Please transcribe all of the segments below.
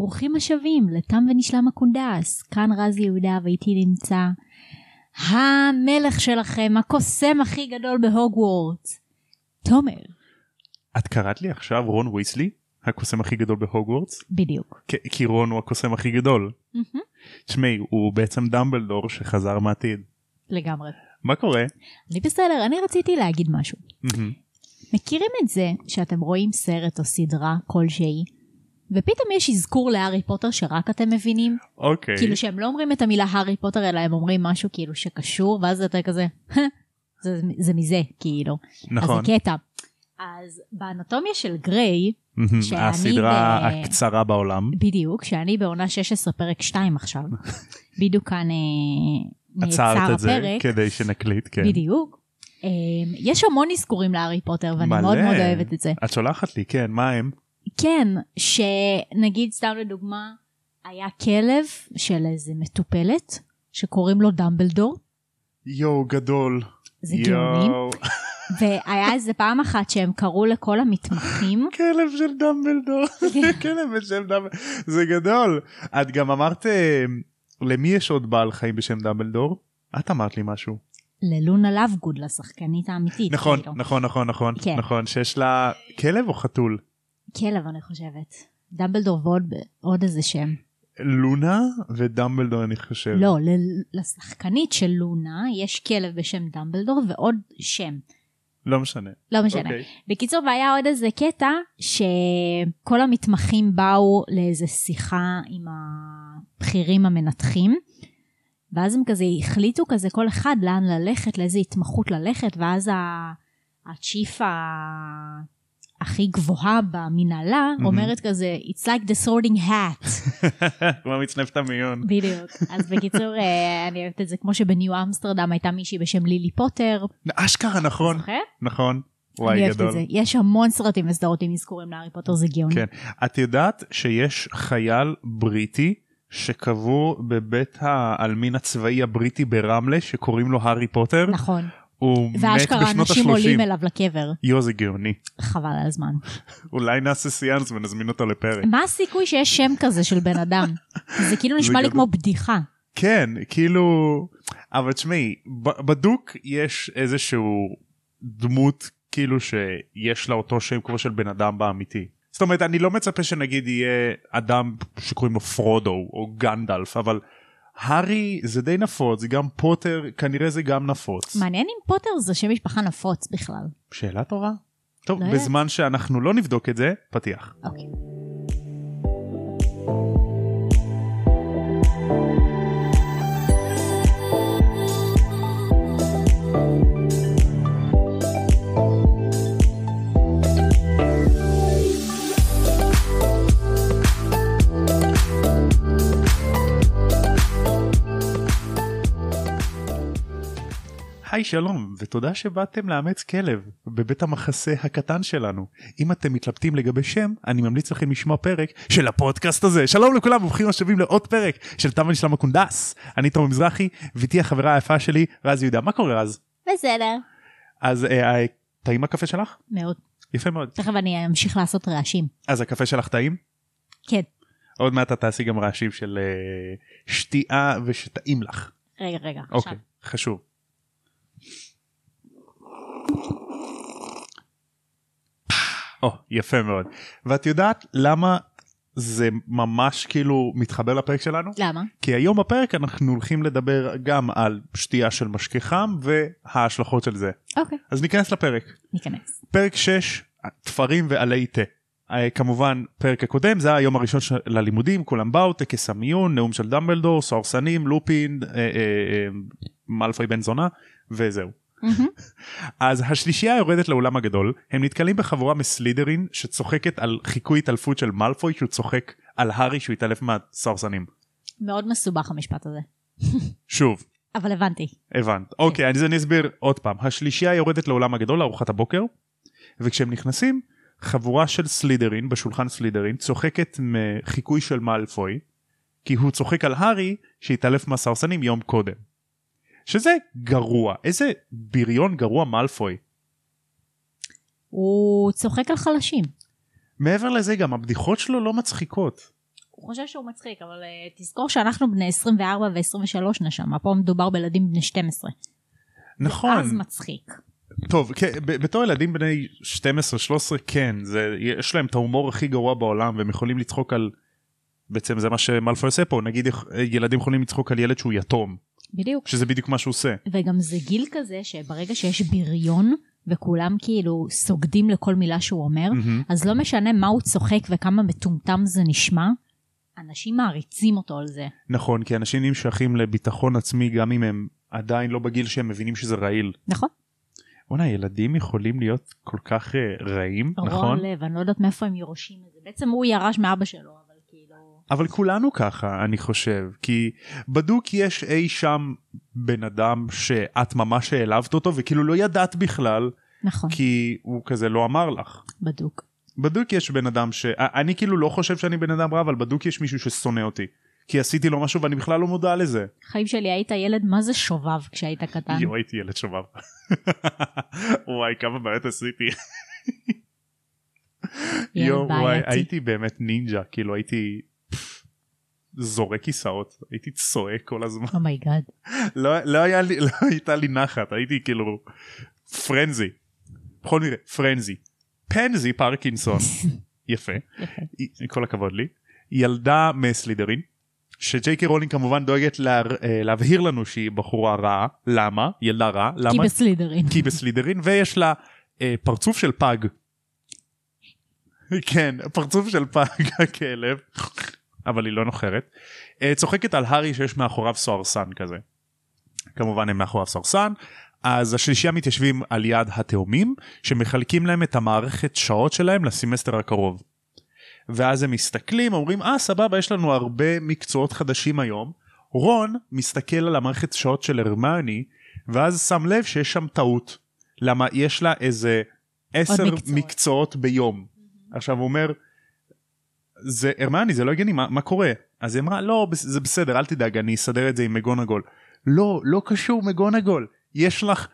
ברוכים השבים לתם ונשלם הקונדס, כאן רז יהודה ואיתי נמצא המלך שלכם, הקוסם הכי גדול בהוגוורטס, תומר. את קראת לי עכשיו רון ויסלי הקוסם הכי גדול בהוגוורטס בדיוק. כי- רון הוא הקוסם הכי גדול. תשמעי הוא בעצם דמבלדור שחזר מהעתיד. לגמרי. מה קורה? אני בסדר, אני רציתי להגיד משהו. מהמם. מכירים את זה שאתם רואים סרט או סדרה כלשהי, ופתאום יש אזכור להארי פוטר שרק אתם מבינים? אוקיי. כאילו שהם לא אומרים את המילה הארי פוטר אלא הם אומרים משהו כאילו שקשור ואז אתה כזה זה, זה מזה כאילו נכון. אז זה קטע. אז באנטומיה של גריי. שאני הסדרה ב- הקצרה בעולם. בדיוק שאני בעונה 16 פרק 2 עכשיו בדיוק כאן אה, עצרת נעצר את זה הפרק כדי שנקליט כן. בדיוק. אה, יש המון אזכורים להארי פוטר ואני מלא. מאוד מאוד אוהבת את זה. את שולחת לי כן מה הם? כן, שנגיד סתם לדוגמה, היה כלב של איזה מטופלת, שקוראים לו דמבלדור, יואו גדול. זה גאוני. והיה איזה פעם אחת שהם קראו לכל המתמחים, כלב של דמבלדור. כלב בשם דמבלדור. זה גדול. את גם אמרת אה, למי יש עוד בעל חיים בשם דמבלדור? את אמרת לי משהו. ללונה לאבגוד, לשחקנית האמיתית. נכון כאילו. נכון נכון נכון כן. נכון שיש לה כלב או חתול? כלב אני חושבת. דמבלדור ועוד עוד איזה שם. לונה ודמבלדור אני חושב. לא, לשחקנית של לונה יש כלב בשם דמבלדור ועוד שם. לא משנה. לא משנה. אוקיי. בקיצור, והיה עוד איזה קטע שכל המתמחים באו לאיזה שיחה עם הבכירים המנתחים, ואז הם כזה החליטו כזה כל אחד לאן ללכת, לאיזה התמחות ללכת, ואז הצ'יף ה- הכי גבוהה במנהלה. אומרת כזה, It's like the sorting hat. כמו מצנפת המיון. בדיוק. אז בקיצור, אה, אני אוהבת את זה, כמו שבניו אמסטרדם הייתה מישהי בשם לילי פוטר. אשכרה נכון זוכר? נכון. אני וואי אוהבת את גדול. זה. יש המון סרטים וסדרות עם אזכורים להארי פוטר, זה גאוני. כן. את יודעת שיש חייל בריטי שקבור בבית העלמין הצבאי הבריטי ברמלה שקוראים לו הארי פוטר. נכון. הוא מת ואשכרה בשנות אנשים עולים ה-30. אליו לקבר. יואו זה גאוני. חבל על הזמן. אולי נעשה סיאנס ונזמין אותו לפרק. מה הסיכוי שיש שם כזה של בן אדם? זה כאילו נשמע לי. כמו בדיחה. כן כאילו אבל תשמעי בדוק יש איזשהו דמות כאילו שיש לה אותו שם כמו של בן אדם באמיתי. זאת אומרת אני לא מצפה שנגיד יהיה אדם שקוראים לו פרודו או גנדלף אבל הארי זה די נפוץ גם פוטר כנראה זה גם נפוץ. מעניין אם פוטר זה שם משפחה נפוץ בכלל. שאלה טובה. טוב לא. בזמן שאנחנו לא נבדוק את זה פתיח. אוקיי. היי שלום ותודה שבאתם לאמץ כלב בבית המחסה הקטן שלנו. אם אתם מתלבטים לגבי שם אני ממליץ לכם לשמוע פרק של הפודקאסט הזה. שלום לכולם וברוכים השבים לעוד פרק של תם ונשלם הקונדס. אני תומר מזרחי ואיתי החברה היפה שלי רז יהודה. מה קורה רז? בסדר. אז אה, אה, טעים הקפה שלך? מאוד. יפה מאוד. תכף אני אמשיך לעשות רעשים. אז הקפה שלך טעים? כן. עוד מעט את תעשי גם רעשים של אה, שתייה ושטעים לך. רגע, רגע. עכשיו. אוקיי, חשוב. או, יפה מאוד. ואת יודעת למה זה ממש כאילו מתחבר לפרק שלנו? למה? כי היום בפרק אנחנו הולכים לדבר גם על שתייה של משקה חם וההשלכות של זה. אוקיי. אז ניכנס לפרק. ניכנס. פרק 6, תפרים ועלי תה. אה, כמובן פרק הקודם זה היום הראשון של הלימודים כולם באו טקס המיון נאום של דמבלדור סוהרסנים לופין אה, אה, אה, מאלפוי בן זונה וזהו. אז השלישייה יורדת לאולם הגדול הם נתקלים בחבורה מסלידרין שצוחקת על חיקוי התעלפות של מאלפוי שהוא צוחק על הארי שהוא התעלף מהסוהרסנים. מאוד מסובך המשפט הזה. שוב אבל הבנתי. הבנת אוקיי אז אני אסביר עוד פעם השלישייה יורדת לאולם הגדול לארוחת הבוקר וכשהם נכנסים חבורה של סלידרין בשולחן סלידרין צוחקת מחיקוי של מאלפוי כי הוא צוחק על הארי שהתעלף מהסרסנים יום קודם. שזה גרוע איזה בריון גרוע מאלפוי. הוא צוחק על חלשים. מעבר לזה גם הבדיחות שלו לא מצחיקות. הוא חושב שהוא מצחיק, אבל uh, תזכור שאנחנו בני 24 ו-23 נשמה, פה מדובר בילדים בני 12. נכון. אז מצחיק. טוב, כן, בתור ילדים בני 12-13 כן, זה, יש להם את ההומור הכי גרוע בעולם והם יכולים לצחוק על, בעצם זה מה שמלפוי עושה פה, נגיד ילדים יכולים לצחוק על ילד שהוא יתום, בדיוק. שזה בדיוק מה שהוא עושה. וגם זה גיל כזה שברגע שיש בריון, וכולם כאילו סוגדים לכל מילה שהוא אומר, מהמם. אז לא משנה מה הוא צוחק וכמה מטומטם זה נשמע, אנשים מעריצים אותו על זה. נכון, כי אנשים נמשכים לביטחון עצמי גם אם הם עדיין לא בגיל שהם מבינים שזה רעיל. נכון? בואנה, ילדים יכולים להיות כל כך אה, רעים, רוע נכון? לב, אני לא יודעת מאיפה הם יורשים את זה. בעצם הוא ירש מאבא שלו, אבל כולנו ככה, אני חושב, כי בדוק יש אי שם בן אדם שאת ממש העלבת אותו וכאילו לא ידעת בכלל, נכון, כי הוא כזה לא אמר לך. בדוק. בדוק יש בן אדם ש... אני כאילו לא חושב שאני בן אדם רע, אבל בדוק יש מישהו ששונא אותי. כי עשיתי לו משהו ואני בכלל לא מודע לזה. חיים שלי, היית ילד מה זה שובב כשהיית קטן. יואו, הייתי ילד שובב. וואי, כמה בעיות עשיתי. יואו, וואי. הייתי באמת נינג'ה, כאילו הייתי זורק כיסאות, הייתי צועק כל הזמן. oh my god. לא, לא היה לי, לא הייתה לי נחת, הייתי כאילו frenzy. בכל מקרה, frenzy. פנסי פרקינסון. יפה. כל הכבוד לי. ילדה מסלידרין. שג'יי קי רולינג כמובן דואגת לה, אה, להבהיר לנו שהיא בחורה רעה. למה? ילדה רעה. כי למה? בסלידרין. כי בסלידרין ויש לה אה, פרצוף של פג. כן, פרצוף של פג הכלב. אבל היא לא נוחרת. אה, צוחקת על הארי שיש מאחוריו סוהרסן כזה. כמובן הם מאחוריו סוהרסן. אז השלישייה מתיישבים על יד התאומים שמחלקים להם את המערכת שעות שלהם לסמסטר הקרוב. ואז הם מסתכלים אומרים אה סבבה יש לנו הרבה מקצועות חדשים היום. רון מסתכל על המערכת שעות של הרמני ואז שם לב שיש שם טעות. למה יש לה איזה עשר מקצועות. מקצועות ביום. עכשיו הוא אומר זה הרמני זה לא הגיוני מה, מה קורה? אז היא אמרה לא זה בסדר אל תדאג אני אסדר את זה עם מגונגול. לא לא קשור מגונגול. יש לך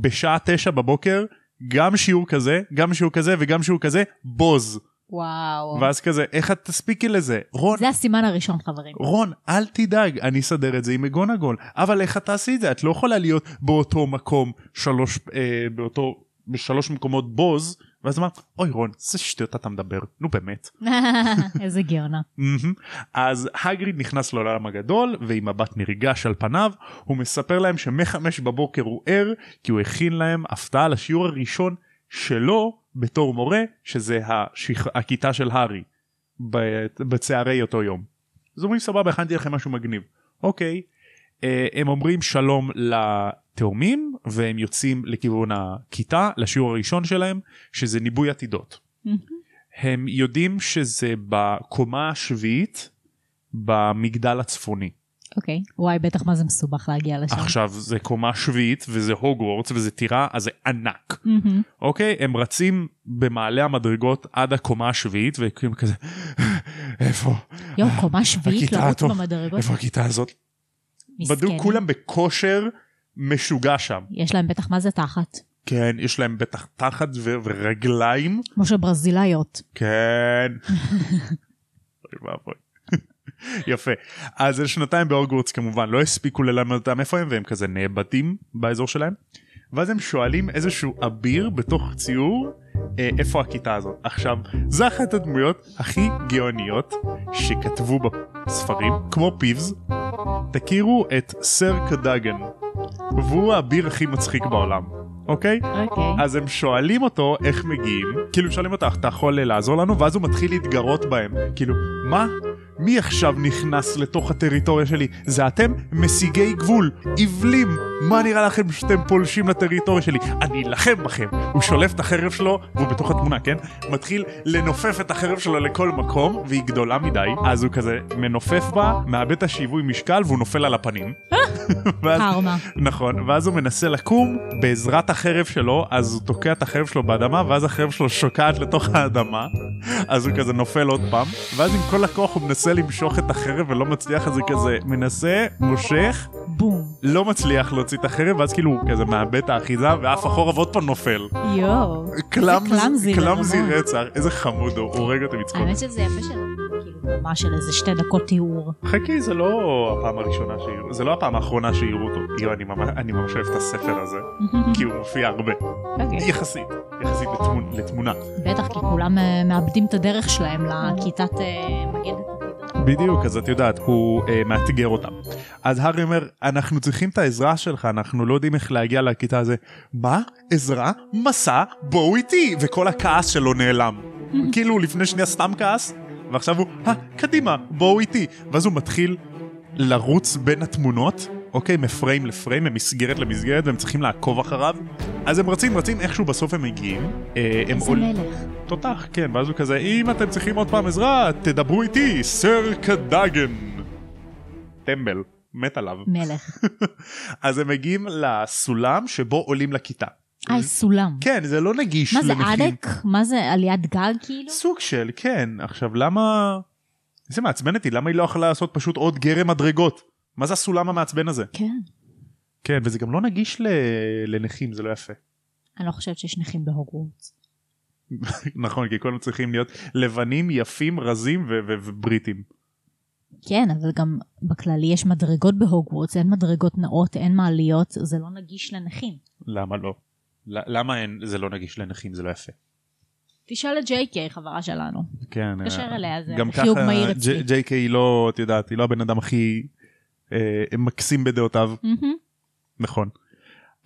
בשעה תשע בבוקר גם שיעור כזה גם שיעור כזה וגם שיעור כזה בוז. וואו. ואז כזה איך את תספיקי לזה? רון. זה הסימן הראשון חברים. רון אל תדאג אני אסדר את זה עם מגונגול. אבל איך את תעשי את זה? את לא יכולה להיות באותו מקום שלוש אה, באותו בשלוש מקומות בוז ואז אמרת אוי רון זה שטויות אתה מדבר נו באמת איזה גאונה. אז הגריד נכנס לעולם הגדול ועם מבט נרגש על פניו הוא מספר להם שמחמש בבוקר הוא ער כי הוא הכין להם הפתעה לשיעור הראשון שלו בתור מורה שזה השיח... הכיתה של הארי ב- בצהרי אותו יום. אז אומרים סבבה הכנתי לכם משהו מגניב אוקיי אה, הם אומרים שלום לתאומים והם יוצאים לכיוון הכיתה לשיעור הראשון שלהם שזה ניבוי עתידות. הם יודעים שזה בקומה השביעית במגדל הצפוני. אוקיי. וואי, בטח מה זה מסובך להגיע לשם. עכשיו זה קומה שביעית וזה הוגוורטס וזה טירה אז זה ענק. אוקיי הם רצים במעלה המדרגות עד הקומה השביעית וכאילו כזה איפה יואו, קומה שביעית לרוץ במדרגות. איפה הכיתה הזאת בדוק מסכנים. כולם בכושר משוגע שם יש להם בטח מה זה תחת. כן יש להם בטח תחת ו- ורגליים כמו של ברזילאיות. כן. אוי ואבוי. יפה אז זה שנתיים בהוגוורטס כמובן לא הספיקו ללמד אותם איפה הם והם כזה נאבדים באזור שלהם ואז הם שואלים איזשהו אביר בתוך ציור אה, איפה הכיתה הזאת עכשיו זה אחת הדמויות הכי גאוניות שכתבו בספרים כמו פיבס תכירו את סר קדגן והוא האביר הכי מצחיק בעולם אוקיי אוקיי. אז הם שואלים אותו איך מגיעים, כאילו שואלים אותך, אתה יכול לעזור לנו? ואז הוא מתחיל להתגרות בהם. כאילו, מה? מי עכשיו נכנס לתוך הטריטוריה שלי? זה אתם מסיגי גבול, עיבלים. מה נראה לכם שאתם פולשים לטריטוריה שלי? אני אלחם בכם. הוא שולף את החרב שלו, והוא בתוך התמונה, כן? מתחיל לנופף את החרב שלו לכל מקום, והיא גדולה מדי, אז הוא כזה מנופף בה, מאבד את השיווי משקל, והוא נופל על הפנים. ואז- קרמה. נכון, ואז הוא מנסה לקום בעזרת החרב שלו, אז הוא תוקע את החרב שלו באדמה, ואז החרב שלו שוקעת לתוך האדמה, אז הוא כזה נופל עוד פעם, ואז עם כל הכוח הוא מנסה למשוך את החרב ולא מצליח, אז הוא כזה מנסה, מושך, בום. לא מצליח להוציא את החרב, ואז כאילו הוא כזה מאבד את האחיזה, ועף אחורה ועוד פעם נופל. יואו. קלאמז- קלאמזי קלאמזי ברמות. רצח, איזה חמוד הוא, הוא הורג אותי מצחוק. האמת שזה יפה שלו. כאילו, ממש של איזה שתי דקות תיאור. חכי זה לא הפעם הראשונה שיראו זה לא הפעם האחרונה שיראו אותו. יו, אני ממש, אני ממש אוהב את הספר הזה כי הוא מופיע הרבה אוקיי. יחסית יחסית לתמונה. בטח, כי כולם אה, מאבדים את הדרך שלהם לכיתת אה, מגן. בדיוק אז את יודעת הוא אה, מאתגר אותם. אז הארי אומר אנחנו צריכים את העזרה שלך אנחנו לא יודעים איך להגיע לכיתה הזה. מה? עזרה? מסע? בואו איתי וכל הכעס שלו נעלם. כאילו לפני שנייה סתם כעס ועכשיו הוא "אה, קדימה בואו איתי ואז הוא מתחיל לרוץ בין התמונות. אוקיי, מפריים לפריים, ממסגרת למסגרת, והם צריכים לעקוב אחריו. אז הם רצים, רצים, איכשהו בסוף הם מגיעים. אה, הם איזה עול- מלך. תותח, כן, ואז הוא כזה, אם אתם צריכים עוד פעם עזרה, תדברו איתי, סר קדאגן. טמבל, מת עליו. מלך. אז הם מגיעים לסולם שבו עולים לכיתה. אה, סולם. כן, זה לא נגיש מה זה לנכים. אדק? מה זה על יד גג כאילו? סוג של, כן. עכשיו, למה... זה מעצבן אותי, למה היא לא יכולה לעשות פשוט עוד גרם מדרגות? מה זה הסולם המעצבן הזה? כן. כן, וזה גם לא נגיש ל... לנכים, זה לא יפה. אני לא חושבת שיש נכים בהוגוורטס. נכון, כי כולם צריכים להיות לבנים, יפים, רזים ו- ו- ובריטים. כן, אבל גם בכללי יש מדרגות בהוגוורטס, אין מדרגות נאות, אין מעליות, זה לא נגיש לנכים. למה לא? למה אין, זה לא נגיש לנכים, זה לא יפה. תשאל את ג'יי קיי, חברה שלנו. כן. תתקשר אה, אליה, זה חיוג מהיר אצלי. ג'יי קיי היא לא, את יודעת, היא לא הבן אדם הכי אה, מקסים בדעותיו, מהמם. נכון.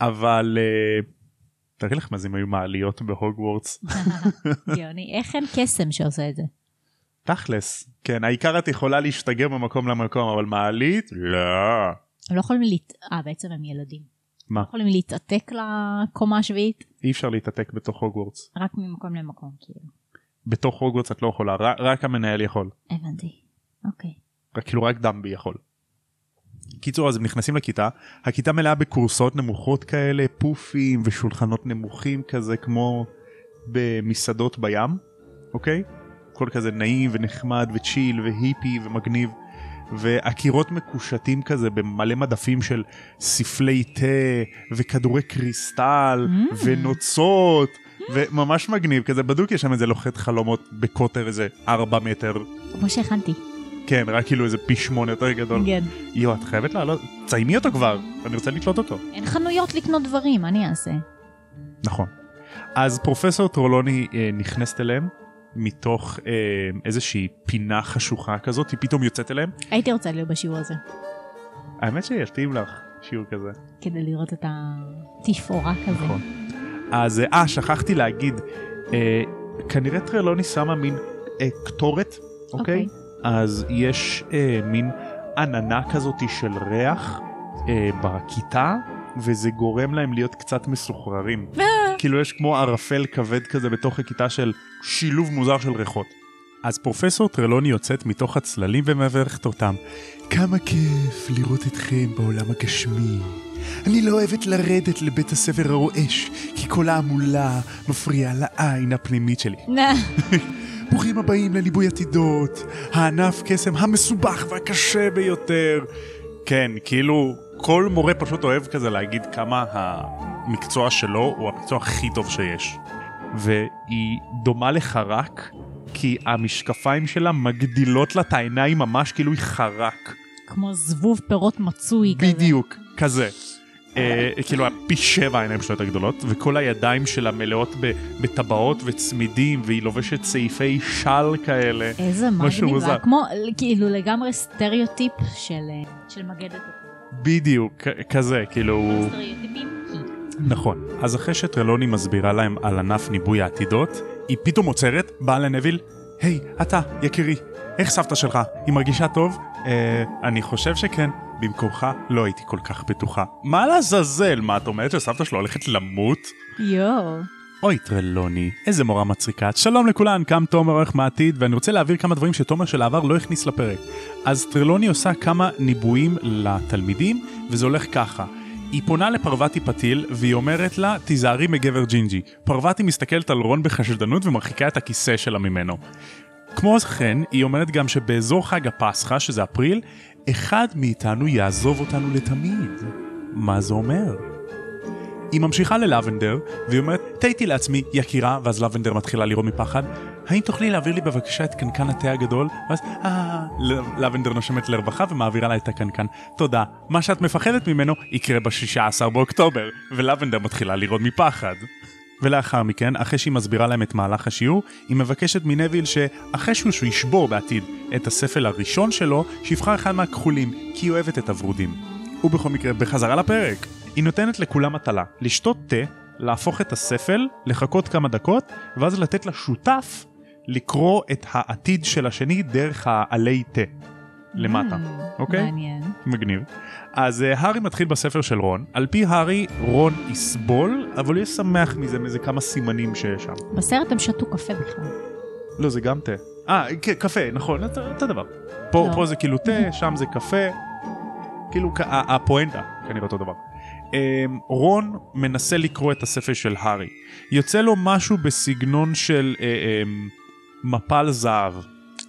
אבל אה, תארי לך מה זה אם היו מעליות בהוגוורטס. גאוני, איך אין קסם שעושה את זה? תכלס, כן, העיקר את יכולה להשתגר ממקום למקום, אבל מעלית? לא. הם לא יכולים להת... אה, בעצם הם ילדים. מה? לא יכולים להתעתק לקומה השביעית? אי אפשר להתעתק בתוך הוגוורטס. רק ממקום למקום, כאילו. בתוך הוגוורטס את לא יכולה, רק, המנהל יכול. הבנתי. אוקיי. כאילו רק דמבי יכול. קיצור אז הם נכנסים לכיתה, הכיתה מלאה בכורסאות נמוכות כאלה, פופים ושולחנות נמוכים כזה כמו במסעדות בים, אוקיי? הכל כזה נעים ונחמד וצ'יל והיפי ומגניב. והקירות מקושטים כזה במלא מדפים של ספלי תה וכדורי קריסטל Mm. ונוצות וממש מגניב כזה בדוק יש שם איזה לוחת חלומות בקוטר איזה 4 מטר כמו שהכנתי. כן רק כאילו איזה פי שמונה יותר גדול כן. יואו את חייבת לעלות תסיימי אותו כבר אני רוצה לקלוט אותו אין חנויות לקנות דברים, מה אני אעשה? נכון אז פרופסור טרולוני אה, נכנסת אליהם מתוך אה, איזושהי פינה חשוכה כזאת היא פתאום יוצאת אליהם הייתי רוצה להיות בשיעור הזה, האמת שיתאים לך שיעור כזה כדי לראות את התפאורה כזה. נכון. אז אה שכחתי להגיד אה, כנראה טרלוני שמה מין אה, קטורת אוקיי אוקיי. אז יש אה, מין עננה כזאתי של ריח אה, בכיתה וזה גורם להם להיות קצת מסוחררים כאילו יש כמו ערפל כבד כזה בתוך הכיתה של שילוב מוזר של ריחות. אז פרופסור טרלוני יוצאת מתוך הצללים ומברכת אותם. כמה כיף לראות אתכם בעולם הגשמי. אני לא אוהבת לרדת לבית הספר הרועש, כי כל ההמולה מפריעה לעין הפנימית שלי. ברוכים הבאים לליבוי עתידות, הענף קסם המסובך והקשה ביותר. כן, כאילו, כל מורה פשוט אוהב כזה להגיד כמה המקצוע שלו הוא המקצוע הכי טוב שיש. והיא דומה לחרק, כי המשקפיים שלה מגדילות לה את העיניים ממש כאילו היא חרק. כמו זבוב פירות מצוי כזה. בדיוק, כזה. אה, כאילו פי שבע העיניים שלה יותר גדולות וכל הידיים שלה מלאות בטבעות וצמידים והיא לובשת סעיפי של כאלה. איזה משהו מגניב, מוזר. זה כמו כאילו לגמרי סטריאוטיפ של אה, מגדת. בדיוק כזה כאילו סטריאוטיפים? נכון אז אחרי שטרלוני מסבירה להם על ענף ניבוי העתידות היא פתאום עוצרת באה לנביל היי אתה יקירי איך סבתא שלך היא מרגישה טוב אה, אני חושב שכן במקומך לא הייתי כל כך בטוחה מה לעזאזל מה את אומרת שסבתא שלו הולכת למות יואו. אוי טרלוני, איזה מורה מצחיקה. שלום לכולן, כאן תומר עורך מהעתיד, ואני רוצה להעביר כמה דברים שתומר של העבר לא הכניס לפרק. אז טרלוני עושה כמה ניבויים לתלמידים, וזה הולך ככה. היא פונה לפרווטי פתיל, והיא אומרת לה, תיזהרי מגבר ג'ינג'י. פרווטי מסתכלת על רון בחשדנות ומרחיקה את הכיסא שלה ממנו. כמו כן, היא אומרת גם שבאזור חג הפסחא, שזה אפריל, אחד מאיתנו יעזוב אותנו לתמיד. מה זה אומר? היא ממשיכה ללבנדר, והיא אומרת, תהיתי לעצמי, יקירה, ואז לבנדר מתחילה לראות מפחד, האם תוכלי להעביר לי בבקשה את קנקן התה הגדול? ואז, אה, לבנדר נושמת לרווחה ומעבירה לה את הקנקן. תודה, מה שאת מפחדת ממנו יקרה ב-16 באוקטובר, ולבנדר מתחילה מפחד. ולאחר מכן, אחרי שהיא מסבירה להם את מהלך השיעור, היא מבקשת מנביל שאחרי שהוא ישבור בעתיד את הספל הראשון שלו, שיבחר אחד מהכחולים, כי היא אוהבת את הוורודים. ובכל מקרה, בחזרה לפרק. היא נותנת לכולם מטלה, לשתות תה, להפוך את הספל, לחכות כמה דקות, ואז לתת לשותף לקרוא את העתיד של השני דרך העלי תה. למטה, Mm, אוקיי? מעניין. מגניב. אז uh, הארי מתחיל בספר של רון, על פי הארי רון יסבול, אבל הוא יהיה שמח מזה, מזה כמה סימנים שיש שם. בסרט הם שתו קפה בכלל. לא, זה גם תה. אה, כן, קפה, נכון, אותו דבר. פה, לא. פה זה כאילו תה, שם זה קפה. כאילו, הפואנטה, כנראה אותו דבר. אמ, רון מנסה לקרוא את הספר של הארי. יוצא לו משהו בסגנון של אה, אמ, מפל זהב.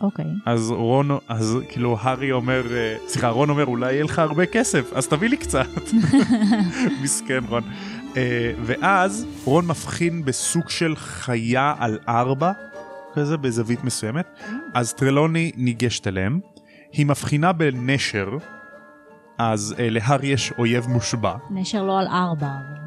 אוקיי. אז רון, אז כאילו הארי אומר, אה, סליחה, רון אומר, אולי יהיה לך הרבה כסף, אז תביא לי קצת. מסכן רון. אה, ואז רון מבחין בסוג של חיה על ארבע, כזה בזווית מסוימת, אז טרלוני ניגשת אליהם, היא מבחינה בנשר, אז אה, להארי יש אויב מושבע. נשר לא על ארבע.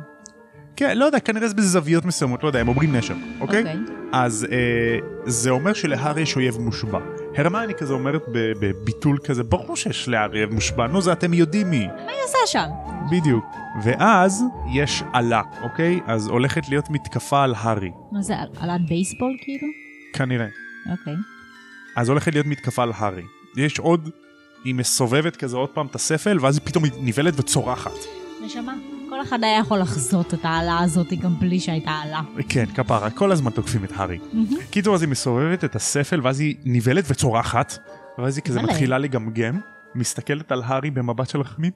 כן, לא יודע, כנראה זה בזוויות מסוימות, לא יודע, הם אומרים נשר, אוקיי? אוקיי. אז אה, זה אומר שלהארי יש אויב מושבע. הרמני כזה אומרת בביטול כזה, ברור שיש להארי אויב מושבע, נו זה אתם יודעים מי. מה היא עושה שם? בדיוק. ואז יש עלה, אוקיי? אז הולכת להיות מתקפה על הארי, מה זה, על- עלת בייסבול כאילו? כנראה. אוקיי. אז הולכת להיות מתקפה על הארי. יש עוד, היא מסובבת כזה עוד פעם את הספל, ואז היא פתאום נבלת וצורחת. נשמה, כל אחד היה יכול לחזות את העלה הזאת גם בלי שהייתה עלה. כן, כפרה, כל הזמן תוקפים את הארי. קיצור, אז היא מסובבת את הספל, ואז היא נבלת וצורחת, ואז היא כזה. מתחילה לגמגם, מסתכלת על הארי במבט של רחמים,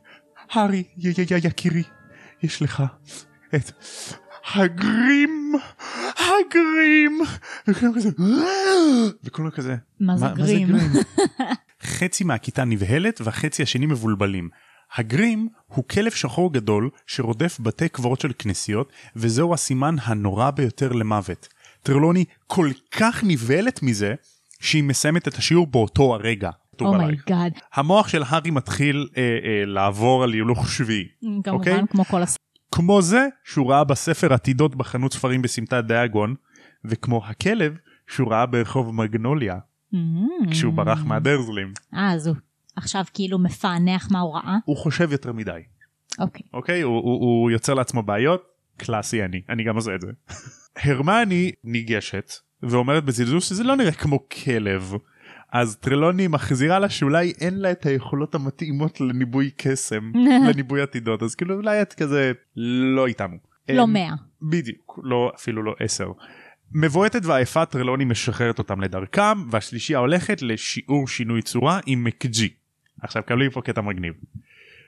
הארי, יא יא יא יקירי, יש לך את הגרים, הגרים, וכולם כזה, וכולם כזה, מה זה גרים? חצי מהכיתה נבהלת והחצי השני מבולבלים. הגרים הוא כלב שחור גדול שרודף בתי קברות של כנסיות, וזהו הסימן הנורא ביותר למוות. טרלוני כל כך נבהלת מזה, שהיא מסיימת את השיעור באותו הרגע. Oh my God. המוח של הארי מתחיל אה, אה, לעבור על הילוך שביעי. אוקיי? כמובן, כמו כל הס... כמו זה שהוא ראה בספר עתידות בחנות ספרים בסמטת דיאגון, וכמו הכלב שהוא ראה ברחוב מגנוליה, כשהוא ברח מהדרזלים. אה, אז הוא עכשיו כאילו מפענח מה הוא ראה? הוא חושב יותר מדי, אוקיי. אוקיי? הוא, הוא, הוא יוצר לעצמו בעיות, קלאסי אני, אני גם עושה את זה. הרמני ניגשת ואומרת בזלזול שזה לא נראה כמו כלב. אז טרלוני מחזירה לה שאולי אין לה את היכולות המתאימות לניבוי קסם, לניבוי עתידות, אז כאילו אולי את כזה לא איתנו. לא אמ, מאה. בדיוק, לא, אפילו לא עשר. מבועטת ועייפה טרלוני משחררת אותם לדרכם, והשלישייה הולכת לשיעור שינוי צורה עם מקג'י. עכשיו קבלי פה קטע מגניב.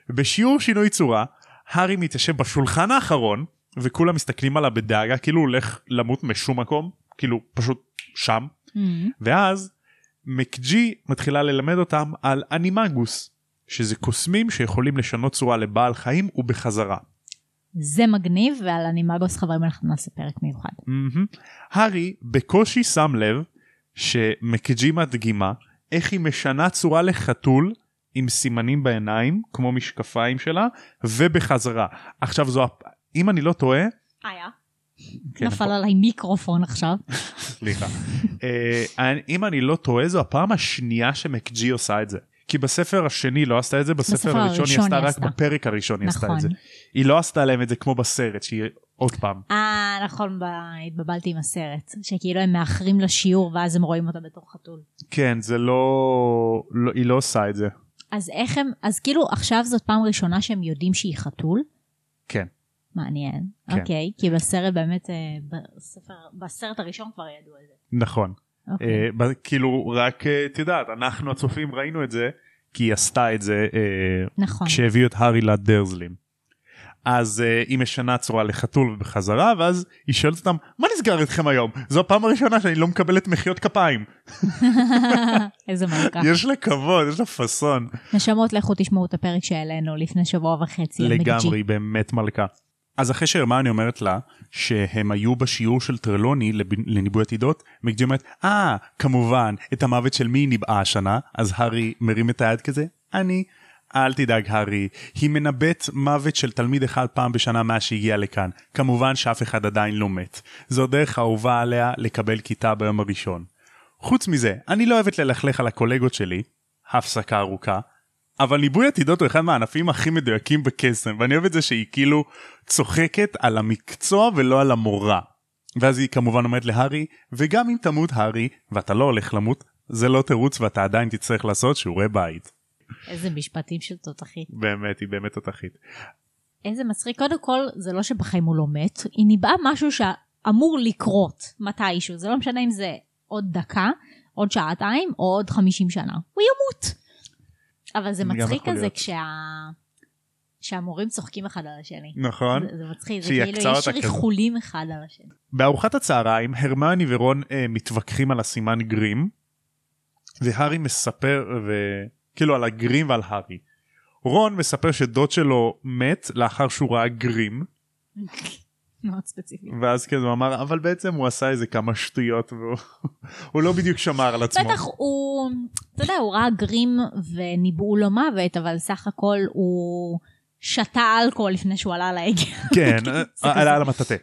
בשיעור שינוי צורה, הארי מתיישב בשולחן האחרון, וכולם מסתכלים עליו בדאגה, כאילו הוא הולך למות משום מקום, כאילו פשוט שם, אמ, ואז מקג'י מתחילה ללמד אותם על אנימגוס, שזה קוסמים שיכולים לשנות צורה לבעל חיים ובחזרה. זה מגניב, ועל אנימגוס חברים אנחנו נעשה פרק מיוחד. מהמם. הארי בקושי שם לב שמקג'י מדגימה איך היא משנה צורה לחתול עם סימנים בעיניים כמו משקפיים שלה ובחזרה. עכשיו זו אם אני לא טועה, איה. כן, נפל נכון, עליי מיקרופון עכשיו. סליחה, אני- אם אני לא טועה זו הפעם השנייה שמקג'י עושה את זה. כי בספר השני לא עשתה את זה, בספר בספר הראשון היא עשתה רק עשתה. בפרק הראשון היא עשתה את נכון. זה. היא לא עשתה להם את זה כמו בסרט שהיא עוד פעם. אה, נכון, ב- התבלבלתי עם הסרט. שכאילו הם מאחרים לשיעור ואז הם רואים אותה בתור חתול. כן זה לא, לא היא לא עושה את זה. אז איך הם, אז כאילו עכשיו זאת פעם ראשונה שהם יודעים שהיא חתול? כן. מעניין. כן. אוקיי, כי בסרט באמת, אה, בספר, בסרט הראשון כבר ידעו על זה. נכון. אוקיי. אה, כאילו רק אה, את יודעת אנחנו הצופים ראינו את זה כי היא עשתה את זה אה, נכון. כשהביאו את הארי לדרזלים. אז אה, היא משנה צורה לחתול ובחזרה ואז היא שואלת אותם מה נסגר איתכם היום זו הפעם הראשונה שאני לא מקבלת מחיאות כפיים איזה מלכה. יש לה כבוד יש לה פאסון נשמות, לכו תשמעו את הפרק שהעלינו לפני שבוע וחצי. לגמרי באמת מלכה. אז אחרי שהרמני אומרת לה שהם היו בשיעור של טרלוני לב- לניבוי עתידות, מקג'י אומרת, אה, ah, כמובן, את המוות של מי ניבאה השנה? אז הארי מרים את היד כזה, אני. אל תדאג הארי, היא מנבאת מוות של תלמיד אחד פעם בשנה מאז שהגיע לכאן. כמובן שאף אחד עדיין לא מת. זו דרך האהובה עליה לקבל כיתה ביום הראשון. חוץ מזה, אני לא אוהבת ללכלך על הקולגות שלי, הפסקה ארוכה, אבל ניבוי עתידות הוא אחד מהענפים הכי מדויקים בקסם, ואני אוהב את זה שהיא כאילו צוחקת על המקצוע ולא על המורה. ואז היא כמובן אומרת להארי, וגם אם תמות הארי, ואתה לא הולך למות, זה לא תירוץ ואתה עדיין תצטרך לעשות שיעורי בית. איזה משפטים של תותחית. באמת, היא באמת תותחית. איזה מצחיק. קודם כל, זה לא שבחיים הוא לא מת, היא ניבאה משהו שאמור לקרות מתישהו. זה לא משנה אם זה עוד דקה, עוד שעתיים, או עוד 50 שנה. הוא ימות. אבל זה מצחיק כזה. כשה... שהמורים צוחקים אחד על השני. נכון. זה, זה מצחיק, זה כאילו יש כזה. ריחולים אחד על השני. בארוחת הצהריים הרמני ורון אה, מתווכחים על הסימן גרים והארי מספר וכאילו על הגרים ועל הארי. רון מספר שדוד שלו מת לאחר שהוא ראה גרים מאוד ספציפי. ואז כזה הוא אמר אבל בעצם הוא עשה איזה כמה שטויות והוא הוא לא בדיוק שמר על עצמו. בטח הוא, אתה יודע, הוא ראה גרים וניבאו לו מוות, אבל סך הכל הוא שתה אלכוהול לפני שהוא עלה על ההגה. כן זה עלה. על המטאטה.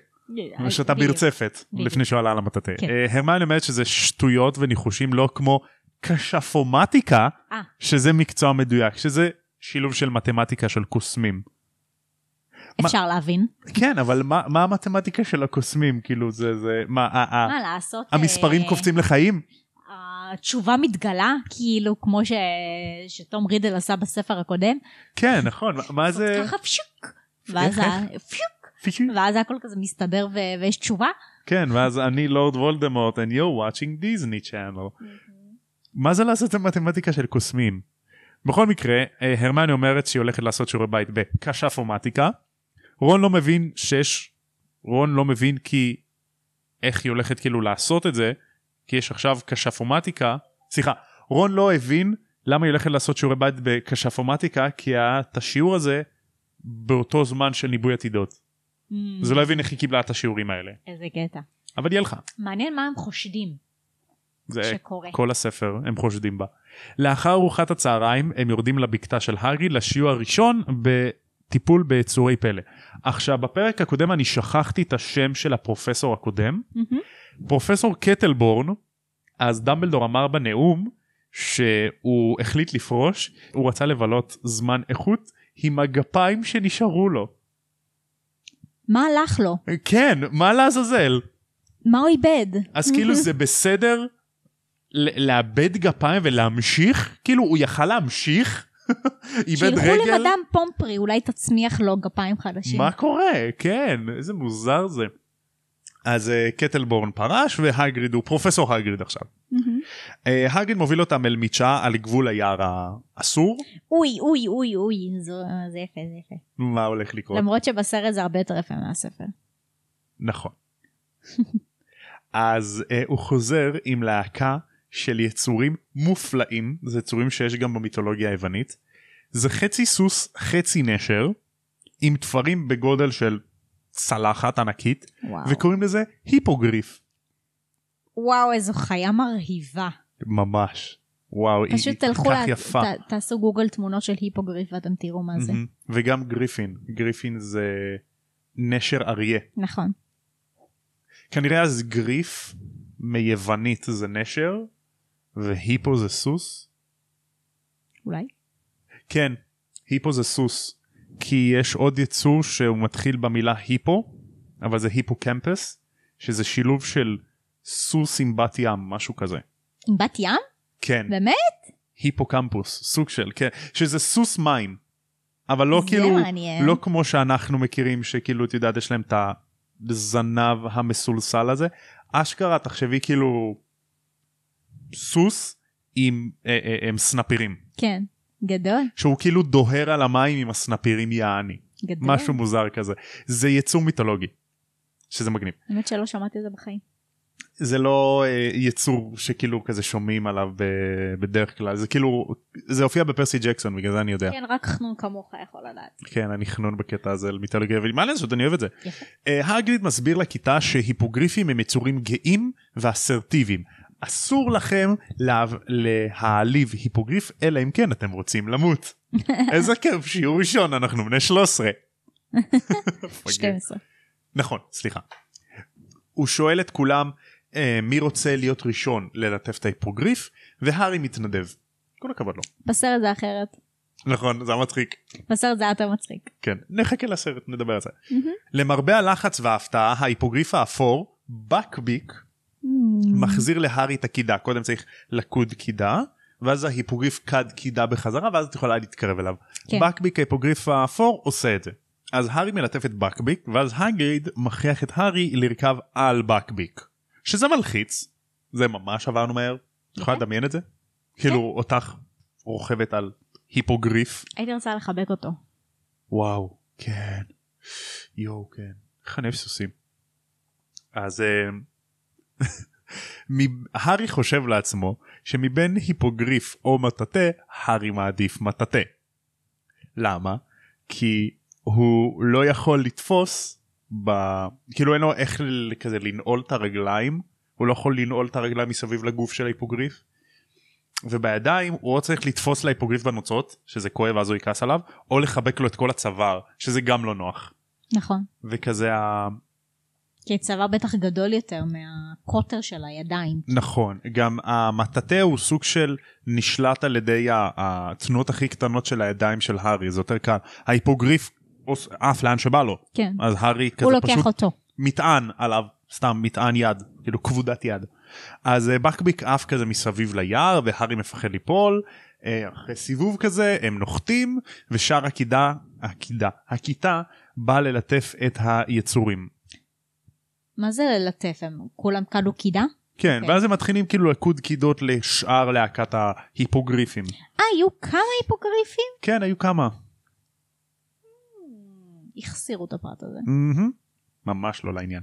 הוא שתה. ברצפת. לפני שהוא עלה על המטאטה. כן. אה, הרמני אומרת שזה שטויות וניחושים לא כמו כשפומטיקה אה. שזה מקצוע מדויק שזה שילוב של מתמטיקה של קוסמים. מה- אפשר להבין. כן אבל מה מה המתמטיקה של הקוסמים כאילו זה זה מה ה- ה- מה לעשות? המספרים אה, קופצים לחיים התשובה מתגלה, כאילו, כמו ש... שתום רידל עשה בספר הקודם. כן נכון מה- זה ככה פשוק. ואז ה- פשוק. ואז הכל כזה מסתדר ו- ויש תשובה. כן ואז אני לורד וולדמורט and you're watching Disney channel. מה זה לעשות את המתמטיקה של קוסמים? בכל מקרה אה, הרמני אומרת שהיא הולכת לעשות שיעורי בית בקשפומטיקה. רון לא מבין שיש רון לא מבין כי איך היא הולכת כאילו לעשות את זה כי יש עכשיו קשפומטיקה סליחה רון לא הבין למה היא הולכת לעשות שיעורי בית בקשפומטיקה כי היה את השיעור הזה באותו זמן של ניבוי עתידות. זה לא הבין איך היא קיבלה את השיעורים האלה איזה קטע. אבל יהיה לך. מעניין מה הם חושדים זה שקורה. כל הספר הם חושדים בה. לאחר ארוחת הצהריים הם יורדים לבקתה של הארי לשיעור הראשון בטיפול ביצורי פלא. עכשיו בפרק הקודם אני שכחתי את השם של הפרופסור הקודם. מהמם. פרופסור קטלבורן אז דמבלדור אמר בנאום שהוא החליט לפרוש הוא רצה לבלות זמן איכות עם הגפיים שנשארו לו. מה הלך לו? כן מה לעזאזל. מה הוא איבד? אז כאילו זה בסדר לאבד גפיים ולהמשיך? כאילו הוא יכל להמשיך? איבד שילכו רגל? למדאם פומפרי, אולי תצמיח לו גפיים חדשים. מה קורה? כן, איזה מוזר זה. אז uh, קטלבורן פרש והגריד הוא פרופסור הגריד עכשיו. Uh, הגריד מוביל אותם אל מדשאה על גבול היער האסור. אוי, אוי, אוי, אוי, זה יפה, זה יפה. מה הולך לקרות? למרות שבסרט זה הרבה יותר יפה מהספר. נכון. אז uh, הוא חוזר עם להקה של יצורים מופלאים, זה יצורים שיש גם במיתולוגיה היוונית. זה חצי סוס חצי נשר עם תפרים בגודל של צלחת ענקית וואו. וקוראים לזה היפוגריף. וואו, איזו חיה מרהיבה. ממש. וואו, היא, פשוט היא תלכו, כל כך יפה. ת- תעשו גוגל תמונות של היפוגריף ואתם תראו מה זה. מהמם. וגם גריפין, גריפין זה נשר אריה. נכון. כנראה אז גריף מיוונית זה נשר והיפו זה סוס. אולי. כן, היפו זה סוס. כי יש עוד יצור שהוא מתחיל במילה היפו, אבל זה היפוקמפס, שזה שילוב של סוס עם בת ים, משהו כזה. עם בת ים? כן, באמת? היפוקמפוס, סוג של, כן, שזה סוס מים. אבל לא כאילו, מעניין. לא כמו שאנחנו מכירים שכאילו את יודעת יש להם את הזנב המסולסל הזה. אשכרה תחשבי כאילו סוס עם, אה, אה, עם סנפירים. כן. גדול. שהוא כאילו דוהר על המים עם הסנפירים יעני. גדול. משהו מוזר כזה. זה יצור מיתולוגי. שזה מגניב. האמת שלא שמעתי את זה בחיים. זה לא אה, יצור שכאילו כזה שומעים עליו ב- בדרך כלל זה כאילו זה הופיע בפרסי ג'קסון בגלל זה אני יודע כן, רק חנון כמוך יכול לדעת. כן אני חנון בקטע הזה על מיתולוגיה אבל מה לעשות אני אוהב את זה. יפה. אה, הגריד מסביר לכיתה שהיפוגריפים הם יצורים גאים ואסרטיביים. אסור לכם לה... להעליב היפוגריף אלא אם כן אתם רוצים למות. איזה כיף שיעור ראשון אנחנו בני 13. מפגר. 12. נכון סליחה. הוא שואל את כולם אה, מי רוצה להיות ראשון ללטף את ההיפוגריף והארי מתנדב. כל הכבוד לו. בסרט זה אחרת. נכון זה היה מצחיק. בסרט זה היה יותר מצחיק. כן נחכה לסרט נדבר על זה. למרבה הלחץ וההפתעה ההיפוגריף האפור בקביק מחזיר להארי את הקידה קודם צריך לקוד קידה ואז ההיפוגריף קד קידה בחזרה ואז את יכולה להתקרב אליו. כן. בקביק ההיפוגריף האפור עושה את זה. אז הארי מלטף את בקביק ואז הגריד מכריח את הארי לרכב על בקביק. שזה מלחיץ. זה ממש עברנו מהר. את יכולה כן. לדמיין את זה? כאילו אותך רוכבת על היפוגריף. הייתי רוצה לחבק אותו. וואו כן יואו כן איך אני אוהב סוסים. אז מ- הארי חושב לעצמו שמבין היפוגריף או מטאטא הארי מעדיף מטאטא. למה? כי הוא לא יכול לתפוס ב... כאילו אין לו איך כזה לנעול את הרגליים הוא לא יכול לנעול את הרגליים מסביב לגוף של ההיפוגריף. ובידיים הוא או צריך לתפוס להיפוגריף בנוצות שזה כואב אז הוא יכעס עליו או לחבק לו את כל הצוואר שזה גם לא נוח נכון. וכזה. כי הצוואר בטח גדול יותר מהקוטר של הידיים. נכון גם המטאטא הוא סוג של נשלט על ידי התנועות הכי קטנות של הידיים של הארי זה יותר קל ההיפוגריף עף לאן שבא לו כן. אז הארי כזה הוא לוקח פשוט אותו. מטען עליו סתם מטען יד כאילו כבודת יד. אז אה, בקביק עף כזה מסביב ליער והארי מפחד ליפול אה, אחרי סיבוב כזה הם נוחתים ושאר הקידה הקידה הכיתה באה ללטף את היצורים. מה זה ללטף? הם כולם קדו קידה? כן אוקיי. ואז הם מתחילים כאילו לקוד קידות לשאר להקת ההיפוגריפים. אה, היו כמה היפוגריפים? כן היו כמה. החסירו את הפרט הזה. ממש לא לעניין.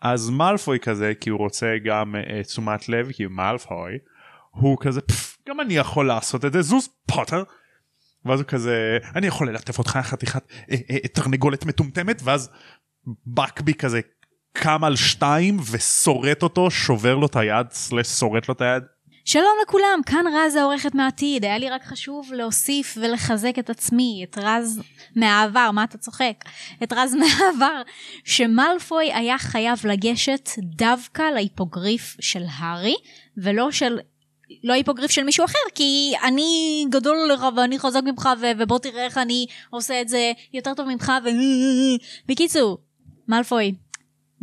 אז מאלפוי כזה כי הוא רוצה גם uh, תשומת לב כי הוא מאלפוי הוא כזה "פפ, גם אני יכול לעשות את זה זוז פוטר. ואז הוא כזה אני יכול ללטף אותך חתיכת אה, אה, תרנגולת מטומטמת ואז בקבי כזה קם על שתיים ושורט אותו שובר לו את היד סלש שורט לו את היד. שלום לכולם, כאן רז העורכת מהעתיד. היה לי רק חשוב להוסיף ולחזק את עצמי, את רז מהעבר, מה אתה צוחק? את רז מהעבר, שמלפוי היה חייב לגשת דווקא להיפוגריף של הארי, ולא של... לא היפוגריף של מישהו אחר, כי אני גדול עליך ואני חזק ממך ו- ובוא תראה איך אני עושה את זה יותר טוב ממך ו... בקיצור, מלפוי,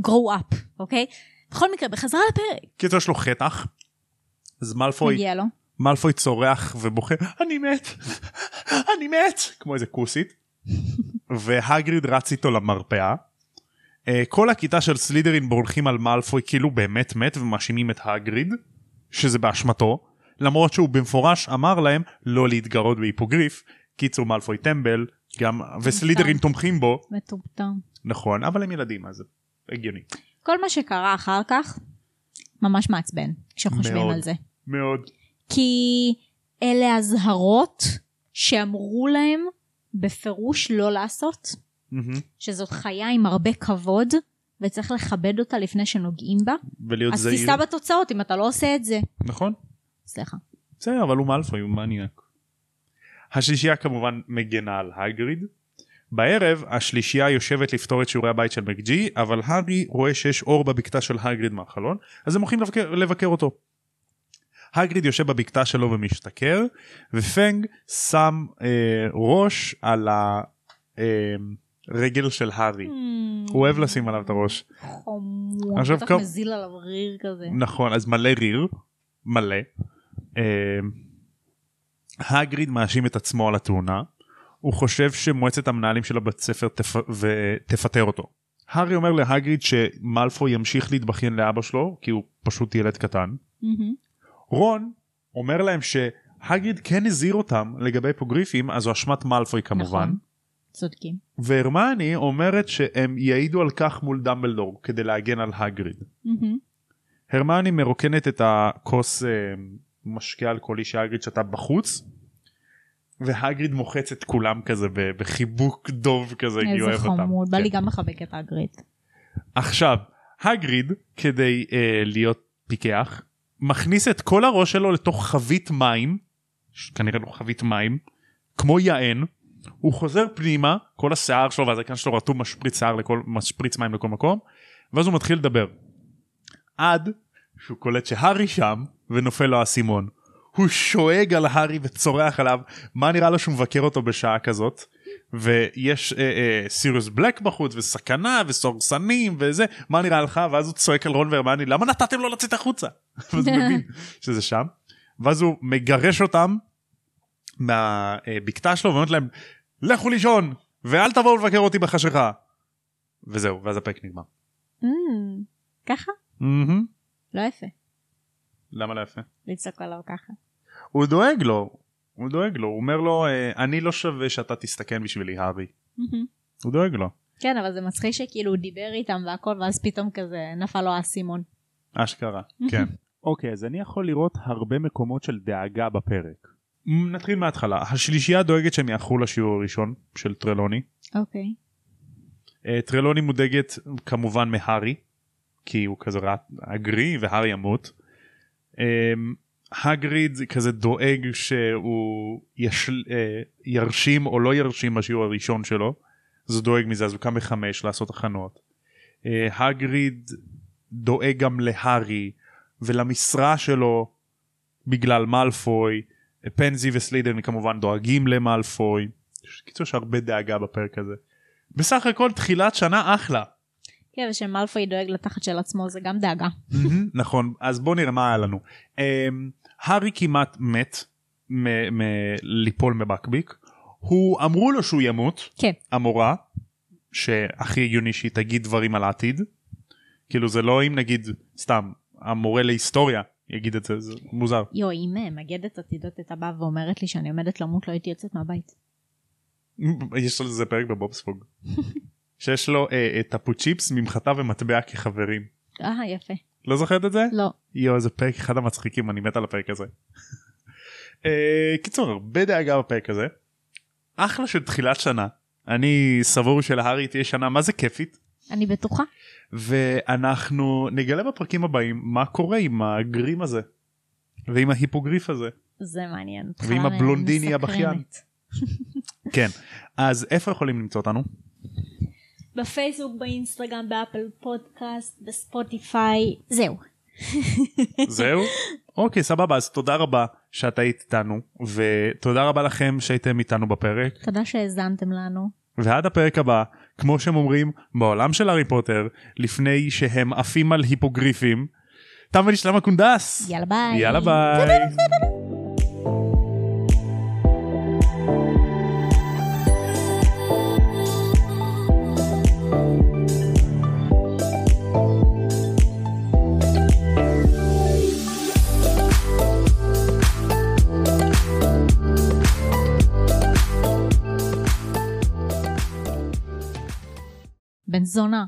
grow up, אוקיי? בכל מקרה, בחזרה לפרק. קיצור יש לו חטח. אז מאלפוי מגיע לו. מאלפוי צורח ובוכה אני מת אני מת כמו איזה כוסית והגריד רץ איתו למרפאה. אה, כל הכיתה של סלידרין בורחים על מאלפוי כאילו באמת מת ומאשימים את הגריד שזה באשמתו למרות שהוא במפורש אמר להם לא להתגרות בהיפוגריף קיצור מאלפוי טמבל גם וסלידרין תומכים בו מטומטם. נכון אבל הם ילדים אז הגיוני כל מה שקרה אחר כך ממש מעצבן כשחושבים מאוד. על זה. מאוד כי אלה אזהרות שאמרו להם בפירוש לא לעשות, מהמם. שזאת חיה עם הרבה כבוד וצריך לכבד אותה לפני שנוגעים בה, ולהיות אז זהיר תישא בתוצאות אם אתה לא עושה את זה. נכון סליחה. בסדר אבל הוא מאלפוי הוא מניאק. השלישייה כמובן מגנה על הגריד. בערב השלישייה יושבת לפתור את שיעורי הבית של מקג'י אבל הארי רואה שיש אור בבקתה של הגריד מהחלון אז הם הולכים לבקר, לבקר אותו. הגריד יושב בבקתה שלו ומשתכר ופנג שם אה, ראש על הרגל של הארי. הוא אוהב לשים עליו את הראש. חמור, עכשיו כמה- מזיל עליו ריר כזה. נכון אז מלא ריר מלא. אה, הגריד מאשים את עצמו על התאונה. הוא חושב שמועצת המנהלים של הבית ספר תפ... ותפטר אותו. הארי אומר להגריד שמלפו ימשיך להתבכיין לאבא שלו כי הוא פשוט ילד קטן. מהמם. רון אומר להם שהגריד כן הזהיר אותם לגבי פוגריפים אז זו אשמת מאלפוי כמובן. נכון. צודקים. והרמני אומרת שהם יעידו על כך מול דמבלדור כדי להגן על הגריד. מהמם. הרמני מרוקנת את הכוס אה, משקה אלכוהולי שהגריד שתה בחוץ. והגריד מוחץ את כולם כזה בחיבוק דוב כזה כי הוא איזה אוהב אותם. חמוד, בא כן. לי גם לחבק את הגריד. עכשיו הגריד כדי אה, להיות פיקח מכניס את כל הראש שלו לתוך חבית מים כנראה לא חבית מים כמו יען הוא חוזר פנימה כל השיער שלו והזקן שלו רתום משפריץ שיער לכל משפריץ מים לכל מקום ואז הוא מתחיל לדבר עד שהוא קולט שהארי שם ונופל לו האסימון הוא שואג על הארי וצורח עליו מה נראה לו שהוא מבקר אותו בשעה כזאת ויש אה, אה, סיריוס בלק בחוץ וסכנה וסורסנים וזה מה נראה לך ואז הוא צועק על רון והרמני למה נתתם לו לצאת החוצה ואז הוא מבין שזה שם ואז הוא מגרש אותם מהבקתה שלו ואומר להם לכו לישון ואל תבואו לבקר אותי בחשיכה וזהו ואז הפרק נגמר. Mm, ככה? מהמם. לא יפה. למה לא יפה? לצעוק עליו ככה. הוא דואג לו הוא דואג לו הוא אומר לו "אה, אני לא שווה שאתה תסתכן בשבילי הארי הוא דואג לו כן, אבל זה מצחיק שכאילו הוא דיבר איתם והכל, ואז פתאום כזה נפל לו האסימון. אשכרה כן. אוקיי אז אני יכול לראות הרבה מקומות של דאגה בפרק. נתחיל מההתחלה השלישייה דואגת שהם יאחרו לשיעור הראשון של טרלוני. אוקיי. אה, טרלוני מודאגת כמובן מהארי כי הוא כזה רע אגרי והארי ימות. הגריד כזה דואג שהוא ישל, אה, ירשים או לא ירשים בשיעור הראשון שלו. אז הוא דואג מזה אז הוא קם בחמש לעשות הכנות. אה, הגריד דואג גם להארי ולמשרה שלו בגלל מאלפוי. פנזי וסלידן כמובן דואגים למאלפוי. קיצור יש הרבה דאגה בפרק הזה. בסך הכל תחילת שנה אחלה. כן, ושמלפוי דואג לתחת של עצמו זה גם דאגה. נכון אז בוא נראה מה היה לנו. הארי כמעט מת מליפול מבקביק. הוא אמרו לו שהוא ימות כן. המורה שהכי הגיוני שהיא תגיד דברים על העתיד. כאילו זה לא אם נגיד סתם המורה להיסטוריה יגיד את זה זה מוזר. יו, אם אה, מגדת עתידות הייתה באה ואומרת לי שאני עומדת למות, לא הייתי יוצאת מהבית. יש לזה פרק בבובספוג. שיש לו אה, טפו צ'יפס ממחטה ומטבע כחברים. אה, יפה. לא זוכרת את זה? לא. יואו איזה פרק אחד המצחיקים אני מת על הפרק הזה. אה, קיצור הרבה דאגה בפרק הזה. אחלה של תחילת שנה. אני סבור שלהארי תהיה שנה מה זה כיפית. אני בטוחה. ואנחנו נגלה בפרקים הבאים מה קורה עם הגרים הזה. ועם ההיפוגריף הזה. זה מעניין. ועם הבלונדיני. הבכיין. כן. אז איפה יכולים למצוא אותנו? בפייסבוק, באינסטגרם, באפל פודקאסט, בספוטיפיי, זהו. זהו? אוקיי סבבה אז תודה רבה שאתה היית איתנו ותודה רבה לכם שהייתם איתנו בפרק תודה שהאזנתם לנו. ועד הפרק הבא כמו שהם אומרים בעולם של הארי פוטר לפני שהם עפים על היפוגריפים תם ונשלם הקונדס יאללה ביי. יאללה ביי. בן זונה.